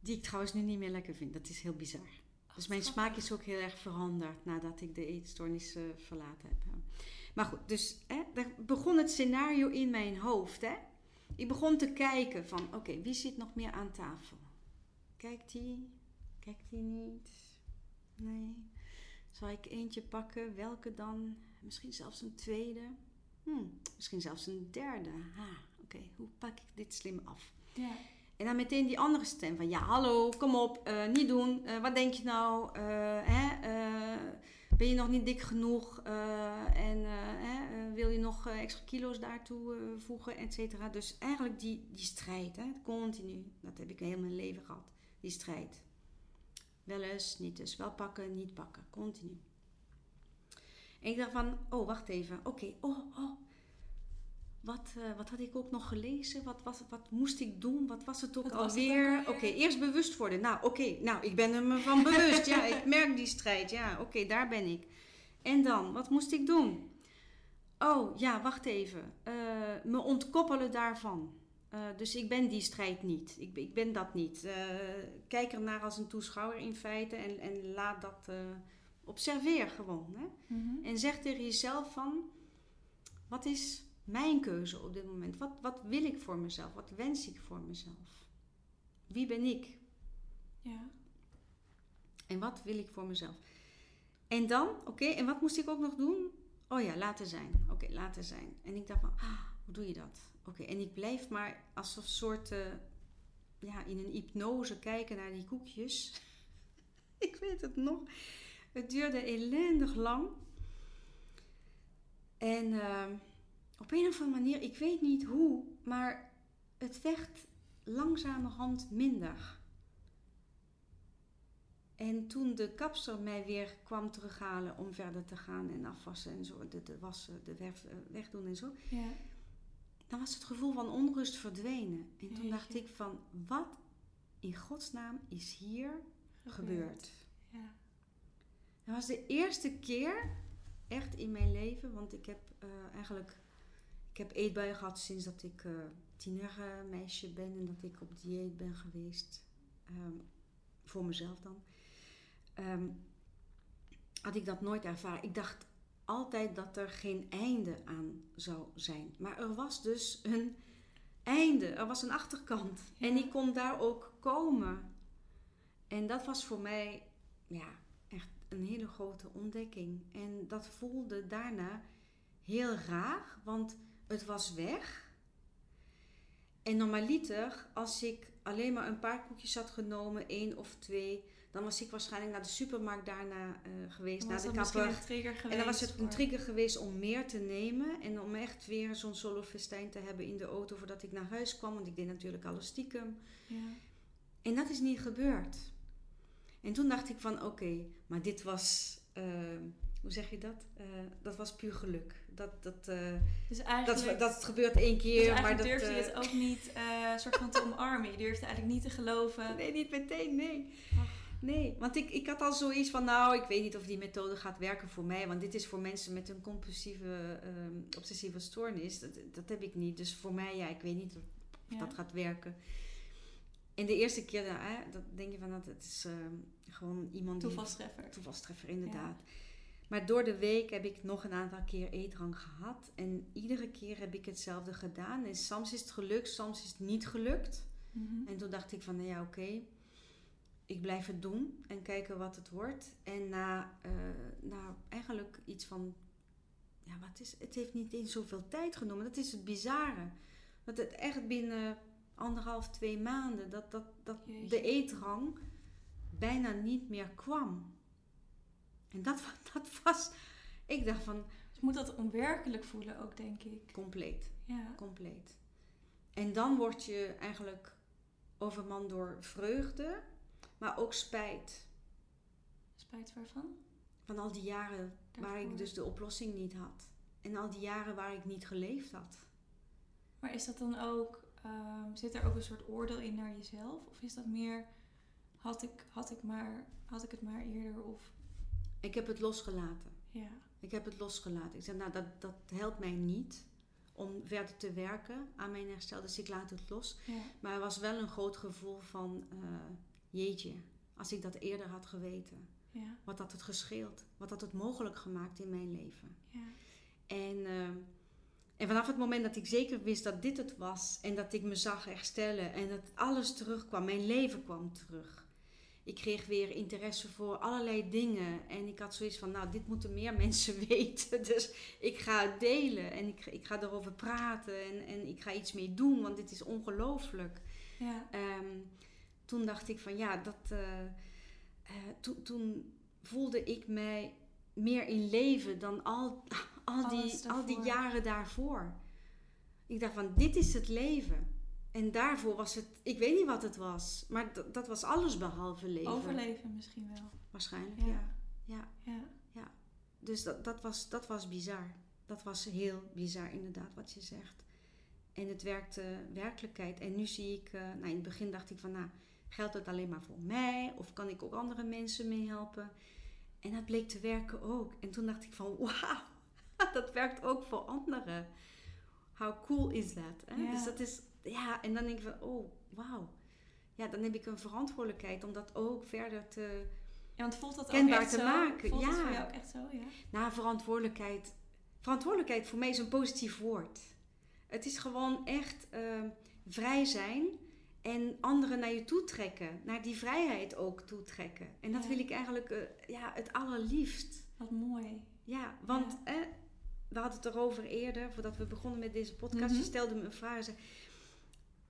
Die ik trouwens nu niet meer lekker vind. Dat is heel bizar. dus mijn smaak is ook heel erg veranderd nadat ik de eetstoornis uh, verlaten heb. Maar goed, dus hè, daar begon het scenario in mijn hoofd. Hè? Ik begon te kijken van, oké, wie zit nog meer aan tafel? Kijkt die? Kijkt die niet? Nee. Zal ik eentje pakken? Welke dan? Misschien zelfs een tweede? Hmm, misschien zelfs een derde. Ha, oké, hoe pak ik dit slim af?
Ja.
En dan meteen die andere stem van, ja, hallo, kom op, uh, niet doen. Uh, wat denk je nou? Uh, hè, ben je nog niet dik genoeg en uh, wil je nog extra kilo's daartoe voegen, et cetera. Dus eigenlijk die, die strijd, hè, continu, dat heb ik heel mijn leven gehad, die strijd. Wel eens, niet eens, wel pakken, niet pakken, continu. En ik dacht van, oh wacht even, oké, oh, oh, wat, uh, wat had ik ook nog gelezen? Wat, was, wat moest ik doen? Wat was het ook wat alweer? Oké, eerst bewust worden. Nou, oké, nou, ik ben er me van bewust. ja, ik merk die strijd. Ja, oké, daar ben ik. En dan, wat moest ik doen? Oh, ja, wacht even. Uh, me ontkoppelen daarvan. Uh, dus ik ben die strijd niet. Ik, ik ben dat niet. kijk er naar als een toeschouwer in feite en, en laat dat. Observeer gewoon. Hè? Mm -hmm. En zeg tegen jezelf van. Wat is mijn keuze op dit moment? Wat, wat wil ik voor mezelf? Wat wens ik voor mezelf? Wie ben ik?
Ja.
En wat wil ik voor mezelf? En dan, oké, en wat moest ik ook nog doen? Oh ja, laten zijn. Oké, laten zijn. En ik dacht van, ah, hoe doe je dat? Oké, en ik blijf maar als een soort, uh, ja, in een hypnose kijken naar die koekjes. *laughs* ik weet het nog. Het duurde ellendig lang. En... Uh, op een of andere manier, ik weet niet hoe, maar het werd langzamerhand minder. En toen de kapster mij weer kwam terughalen om verder te gaan en afwassen en zo, de, de wassen, de weg, eh, wegdoen en zo,
ja.
dan was het gevoel van onrust verdwenen. En toen dacht ik van, wat in godsnaam is hier gebeurd?
Ja.
Dat was de eerste keer echt in mijn leven, want ik heb uh, eigenlijk ik heb eetbuien gehad sinds dat ik uh, tienermeisje ben en dat ik op dieet ben geweest. Um, voor mezelf dan. Um, had ik dat nooit ervaren. Ik dacht altijd dat er geen einde aan zou zijn. Maar er was dus een einde. Er was een achterkant. En die kon daar ook komen. En dat was voor mij ja, een hele grote ontdekking. En dat voelde daarna heel raar. Want het was weg. En normaliter, als ik alleen maar een paar koekjes had genomen, één of twee, dan was ik waarschijnlijk naar de supermarkt daarna uh, geweest, naar de kapper. En dan was het een trigger geweest om meer te nemen en om echt weer zo'n solo festijn te hebben in de auto voordat ik naar huis kwam, want ik deed natuurlijk alles stiekem.
Ja.
En dat is niet gebeurd. En toen dacht ik van oké, maar dit was, uh, hoe zeg je dat? Uh, dat was puur geluk dat, dat, uh, dus dat, dat het gebeurt één keer.
Dus
maar dat
durfde je het ook niet soort van te *laughs* omarmen. Je durfde eigenlijk niet te geloven.
Nee, niet meteen, nee. Nee, want ik, ik had al zoiets van, nou, ik weet niet of die methode gaat werken voor mij. Want dit is voor mensen met een compulsieve, ehm, obsessieve stoornis. Dat, dat heb ik niet. Dus voor mij, ja, ik weet niet of dat gaat werken. En de eerste keer, dat denk je van, dat het is ehm, gewoon iemand
die... Toevalstreffer.
Toevalstreffer, inderdaad. Maar door de week heb ik nog een aantal keer eetdrang gehad. En iedere keer heb ik hetzelfde gedaan. En soms is het gelukt, soms is het niet gelukt. Mhm. En toen dacht ik van, nou ja, oké. ik blijf het doen en kijken wat het wordt. En na, uh, na eigenlijk iets van... Ja, wat is... Het heeft niet eens zoveel tijd genomen. Dat is het bizarre. Dat het echt binnen anderhalf, twee maanden... dat, dat, dat de eetrang bijna niet meer kwam. En dat, *laughs* dat was... Ik dacht van...
Dus moet dat onwerkelijk voelen ook, denk ik.
Compleet. Ja. Compleet. En dan word je eigenlijk overman door vreugde, maar ook spijt.
Spijt waarvan?
Van al die jaren waar ik dus de oplossing niet had. En al die jaren waar ik niet geleefd had.
Maar is dat dan ook, ehm, zit er ook een soort oordeel in naar jezelf? Of is dat meer, had ik, had ik, maar, had ik het maar eerder? Of
ik heb het losgelaten. Ja. Ik heb het losgelaten. Ik zei, nou, dat, dat helpt mij niet om verder te werken aan mijn herstel. Dus ik laat het los. Ja. Maar er was wel een groot gevoel van, uh, jeetje, als ik dat eerder had geweten. Ja. Wat had het gescheeld? Wat had het mogelijk gemaakt in mijn leven? Ja. En, uh, en vanaf het moment dat ik zeker wist dat dit het was en dat ik me zag herstellen en dat alles terugkwam, mijn leven kwam terug ik kreeg weer interesse voor allerlei dingen. En ik had zoiets van, nou, dit moeten meer *laughs* mensen weten. Dus ik ga het delen en ik, ik ga erover praten en, en ik ga iets mee doen, want dit is ongelooflijk. Ja. Ehm, toen dacht ik van, ja, dat, uh, toen voelde ik mij meer in leven dan al, *laughs* al, die, al die jaren daarvoor. Ik dacht van, dit is het leven. En daarvoor was het, ik weet niet wat het was, maar dat was alles behalve leven.
Overleven misschien wel.
Waarschijnlijk, ja. Ja, ja. ja. Dus dat, dat, was, dat was bizar. Dat was heel bizar, inderdaad, wat je zegt. En het werkte werkelijkheid. En nu zie ik, uh, nou in het begin dacht ik van, nou, geldt het alleen maar voor mij? Of kan ik ook andere mensen meehelpen? En dat bleek te werken ook. En toen dacht ik van, *laughs* wauw, *laughs* dat werkt ook voor anderen. How cool is that? Hè? Dus dat is ja, en dan denk ik van, oh, wauw. Ja, dan heb ik een verantwoordelijkheid om dat ook verder te
ja, want voelt dat kenbaar ook echt te zo? maken. Voelt
ja.
dat voor jou ook echt zo? Ja.
Nou, verantwoordelijkheid. Verantwoordelijkheid voor mij is een positief woord. Het is gewoon echt uh, vrij zijn en anderen naar je toe trekken. Naar die vrijheid ook toe trekken. En dat wil ik eigenlijk uh, ja, het allerliefst.
Wat mooi.
Ja, want ja. Eh, we hadden het erover eerder, voordat we begonnen met deze podcast. Mm Je stelde me een vraag en zei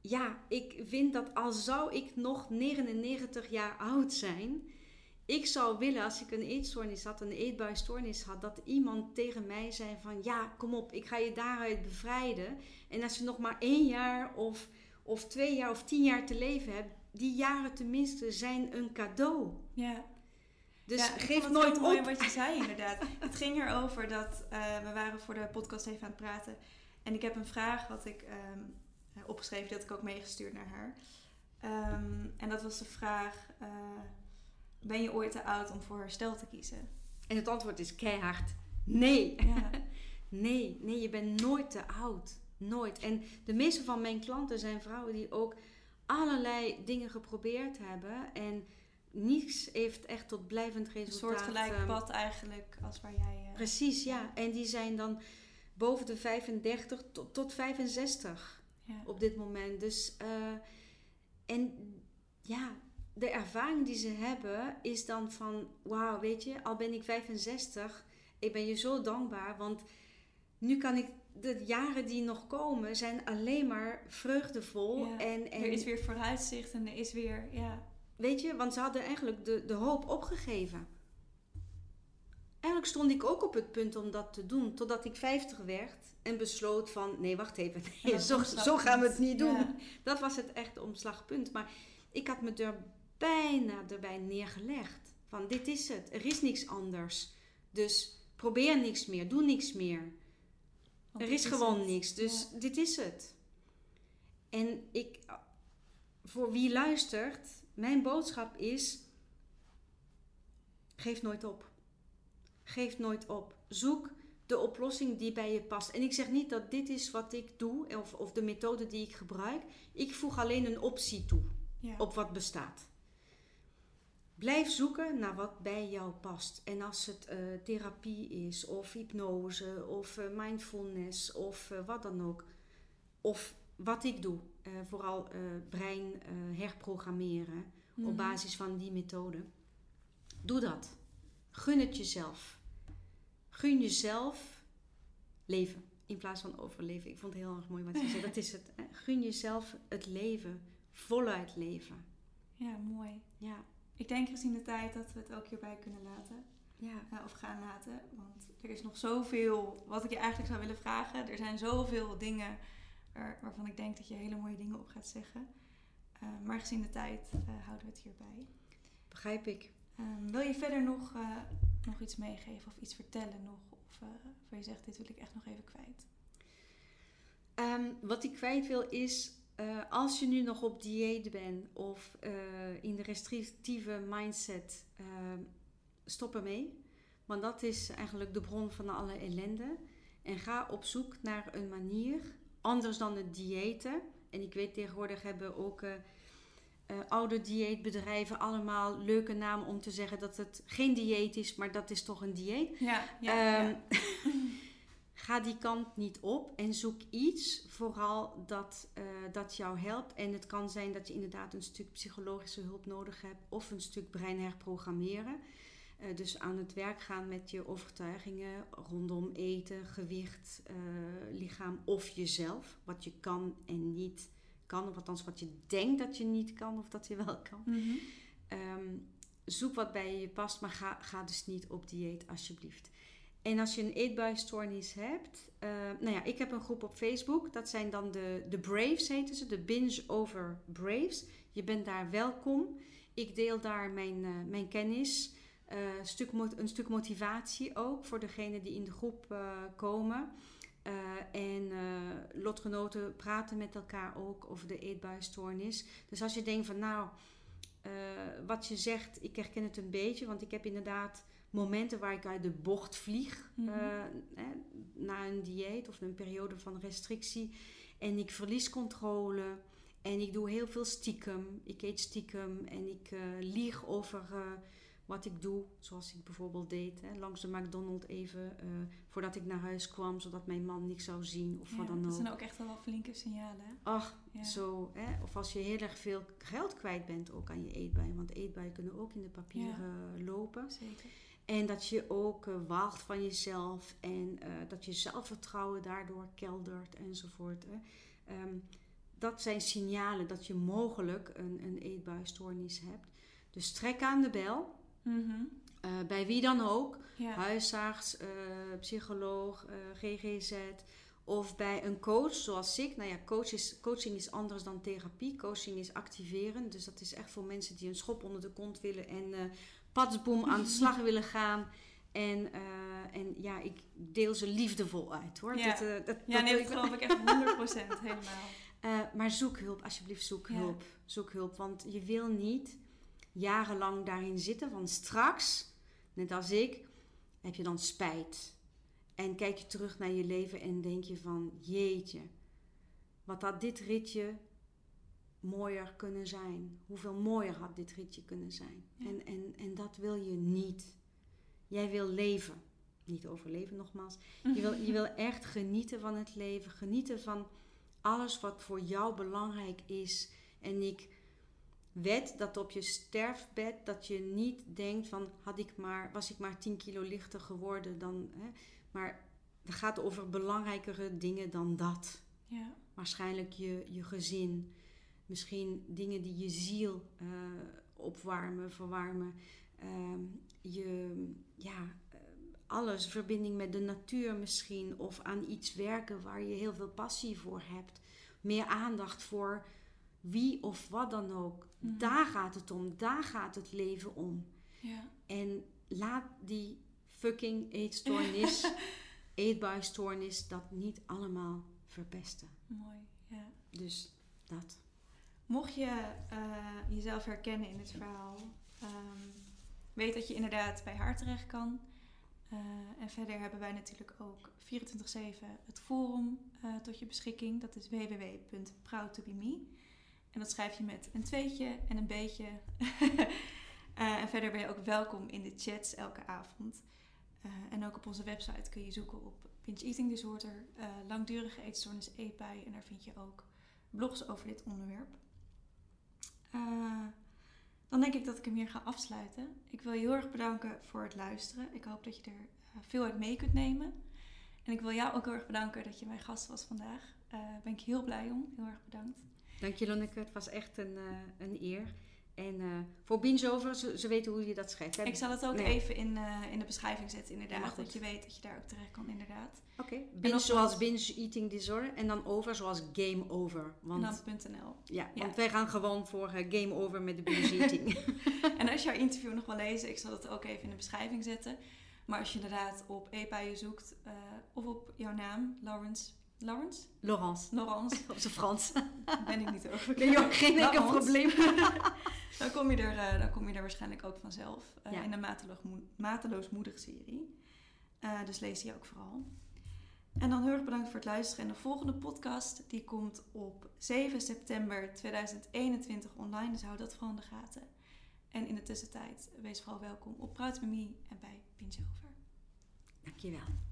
ja, ik vind dat al zou ik nog 99 jaar oud zijn, ik zou willen als ik een eetstoornis had, een eetbuisstoornis had, dat iemand tegen mij zei van ja, kom op, ik ga je daaruit bevrijden. En als je nog maar één jaar of, of twee jaar of tien jaar te leven hebt, die jaren tenminste zijn een cadeau. Ja.
Dus geef nooit op. Mooi wat je *laughs* zei inderdaad. het ging erover dat uh, we waren voor de podcast even aan het praten. En ik heb een vraag wat ik ehm, opgeschreven. Die had ik ook meegestuurd naar haar. Ehm, en dat was de vraag: uh, Ben je ooit te oud om voor herstel te kiezen?
En het antwoord is keihard: nee. Ja. *laughs* nee, nee, je bent nooit te oud. Nooit. En de meeste van mijn klanten zijn vrouwen die ook allerlei dingen geprobeerd hebben. En niets heeft echt tot blijvend resultaat.
Een soort gelijk ehm, pad eigenlijk als waar jij...
Uh, precies, ja. En die zijn dan boven de 35 tot, tot 65 op dit moment. Dus, uh, en ja, de ervaring die ze hebben is dan van, wauw, weet je, al ben ik 65, ik ben je zo dankbaar, want nu kan ik, de jaren die nog komen zijn alleen maar vreugdevol. En, en,
er is weer vooruitzicht en er is weer, ja.
Weet je, want ze hadden eigenlijk de, de hoop opgegeven. Eigenlijk stond ik ook op het punt om dat te doen, totdat ik 50 werd en besloot van, nee, wacht even, nee, zo, zo, gaan we het niet doen. Dat was het echt omslagpunt. Maar ik had me er bijna erbij neergelegd. Van, dit is het, er is niks anders. Dus probeer niks meer, doe niks meer. er is, gewoon niks, dus dit is het. En ik, voor wie luistert, mijn boodschap is, geef nooit op. Geef nooit op. Zoek de oplossing die bij je past. En ik zeg niet dat dit is wat ik doe of, of de methode die ik gebruik. Ik voeg alleen een optie toe ja. op wat bestaat. Blijf zoeken naar wat bij jou past. En als het uh, therapie is, of hypnose, of uh, mindfulness, of uh, wat dan ook. Of wat ik doe, vooral brein herprogrammeren op
Mhm.
basis van die methode. Doe dat. Gun het jezelf. Gun jezelf leven in plaats van overleven. Ik vond het heel erg mooi wat je zei. Dat is het. hè. Gun jezelf het leven. Voluit leven.
Ja, mooi.
Ja,
Ik denk gezien de tijd dat we het ook hierbij kunnen laten.
ja.
eh, of gaan laten. Want er is nog zoveel wat ik je eigenlijk zou willen vragen. Er zijn zoveel dingen waar- waarvan ik denk dat je hele mooie dingen op gaat zeggen. Eh, maar gezien de tijd eh, houden we het hierbij.
Begrijp ik.
Ehm, wil je verder nog, eh, nog iets meegeven of iets vertellen nog? Of waar je zegt, dit wil ik echt nog even kwijt.
Ehm, wat ik kwijt wil is, als je nu nog op dieet bent of in de restrictieve mindset, ehm, stop ermee. Want dat is eigenlijk de bron van alle ellende. En ga op zoek naar een manier, anders dan het diëten. En ik weet tegenwoordig hebben ook eh, eh, oude dieetbedrijven allemaal leuke namen om te zeggen dat het geen dieet is, maar dat is toch een dieet.
Ja,
Ehm, *laughs* Ga die kant niet op en zoek iets vooral dat, eh, dat jou helpt. En het kan zijn dat je inderdaad een stuk psychologische hulp nodig hebt of een stuk brein herprogrammeren. Eh, dus aan het werk gaan met je overtuigingen rondom eten, gewicht, eh, lichaam of jezelf. Wat je kan en niet kan, of althans wat je denkt dat je niet kan of dat je wel kan.
Mhm.
Ehm, zoek wat bij je past, maar ga, ga dus niet op dieet alsjeblieft. En als je een eetbuisstoornis hebt, eh, nou ja, ik heb een groep op Facebook. Dat zijn dan de, de Braves, heten ze, de Binge Over Braves. Je bent daar welkom. Ik deel daar mijn, mijn kennis, eh, stuk, een stuk motivatie ook voor degenen die in de groep eh, komen. Eh, en lotgenoten praten met elkaar ook over de eetbuisstoornis. Dus als je denkt van nou, wat je zegt, ik herken het een beetje, want ik heb inderdaad momenten waar ik uit de bocht vlieg eh, hè, na een dieet of een periode van restrictie. En ik verlies controle en ik doe heel veel stiekem. Ik eet stiekem en ik lieg over wat ik doe, zoals ik bijvoorbeeld deed hè, langs de McDonald's even eh, voordat ik naar huis kwam, zodat mijn man niks zou zien of
Ja,
wat dan
dat
ook.
zijn ook echt wel flinke signalen. hè?
Ach,
Ja.
zo. Hè? Of als je heel erg veel geld kwijt bent ook aan je eetbuien. Want eetbuien kunnen ook in de papieren lopen.
Zeker.
En dat je ook waagt van jezelf. En eh, dat je zelfvertrouwen daardoor keldert enzovoort. Hè? Ehm, dat zijn signalen dat je mogelijk een, een eetbuisstoornis hebt. Dus trek aan de bel.
Mhm.
eh, bij wie dan ook.
Ja.
Huisarts, eh, psycholoog, eh, GGZ. Of bij een coach zoals ik. Nou ja, coach is, coaching is anders dan therapie. Coaching is activeren. Dus dat is echt voor mensen die een schop onder de kont willen. En patsboom aan de slag *laughs* willen gaan. En, en ja, ik deel ze liefdevol uit hoor.
Ja.
Dat, dat,
Ja,
dat
nee,
wil
dat
ik wel.
geloof ik echt 100% *laughs* helemaal.
Maar zoek hulp, alsjeblieft, zoek
Ja.
hulp. Zoek hulp, want je wil niet jarenlang daarin zitten. Want straks, net als ik, heb je dan spijt. En kijk je terug naar je leven en denk je van, jeetje, wat had dit ritje mooier kunnen zijn? Hoeveel mooier had dit ritje kunnen zijn?
Ja.
En, en, en dat wil je niet. Jij wil leven. Niet overleven nogmaals. Je wil, je wil *laughs* echt genieten van het leven. Genieten van alles wat voor jou belangrijk is. En ik wed dat op je sterfbed dat je niet denkt van had ik maar, was ik maar 10 kilo lichter geworden dan. Hè, maar het gaat over belangrijkere dingen dan dat.
Ja.
Waarschijnlijk je, je gezin. Misschien dingen die je ziel eh, opwarmen, verwarmen. Ehm, je, ja, eh, alles. Verbinding met de natuur misschien. Of aan iets werken waar je heel veel passie voor hebt. Meer aandacht voor wie of wat dan ook.
Mhm.
Daar gaat het om. Daar gaat het leven om.
Ja.
En laat die fucking eetstoornis, *laughs* eetbuisstoornis, dat niet allemaal verpesten.
Mooi. Ja.
Dus dat.
Mocht je eh, jezelf herkennen in het verhaal, ehm, weet dat je inderdaad bij haar terecht kan. Uh, en verder hebben wij natuurlijk ook 24-7 het forum uh, tot je beschikking. Dat is www.proudtobeme. En dat schrijf je met een tweetje en een beetje. uh, *laughs* en verder ben je ook welkom in de chats elke avond. en ook op onze website kun je zoeken op binge eating disorder, langdurige eetstoornis EPI. En daar vind je ook blogs over dit onderwerp. Dan denk ik dat ik hem hier ga afsluiten. Ik wil je heel erg bedanken voor het luisteren. Ik hoop dat je er eh, veel uit mee kunt nemen. En ik wil jou ook heel erg bedanken dat je mijn gast was vandaag. Daar uh, ben ik heel blij om. Heel erg bedankt.
Dank je Lonneke. Het was echt een, uh, een eer. En uh, voor Binge ze, ze, weten hoe je dat schrijft.
Ik zal het ook even in, uh, in de beschrijving zetten, inderdaad. dat je weet dat je daar ook terecht kan, inderdaad.
Oké. Okay. Binge zoals binge eating disorder. En dan over zoals game over.
Want, en dan .nl.
Ja, ja, want wij gaan gewoon voor game over met de binge eating. *laughs* *laughs*
en als je jouw interview nog wil lezen, ik zal het ook even in de beschrijving zetten. Maar als je inderdaad op EPA zoekt of op jouw naam, Lawrence Lawrence?
Laurence.
Laurence. *laughs*
Op zijn Frans. *laughs*
ben ik niet over.
Ben je ook geen enkel probleem. *laughs*
dan, kom je er, uh, dan kom je er waarschijnlijk ook vanzelf. Uh, In de Mateloos, Mateloos Moedig serie. Uh, dus lees die ook vooral. En dan heel erg bedankt voor het luisteren. En de volgende podcast die komt op 7 september 2021 online. Dus hou dat vooral in de gaten. En in de tussentijd, wees vooral welkom op Praat met Me en bij Pinch Over.
Dankjewel.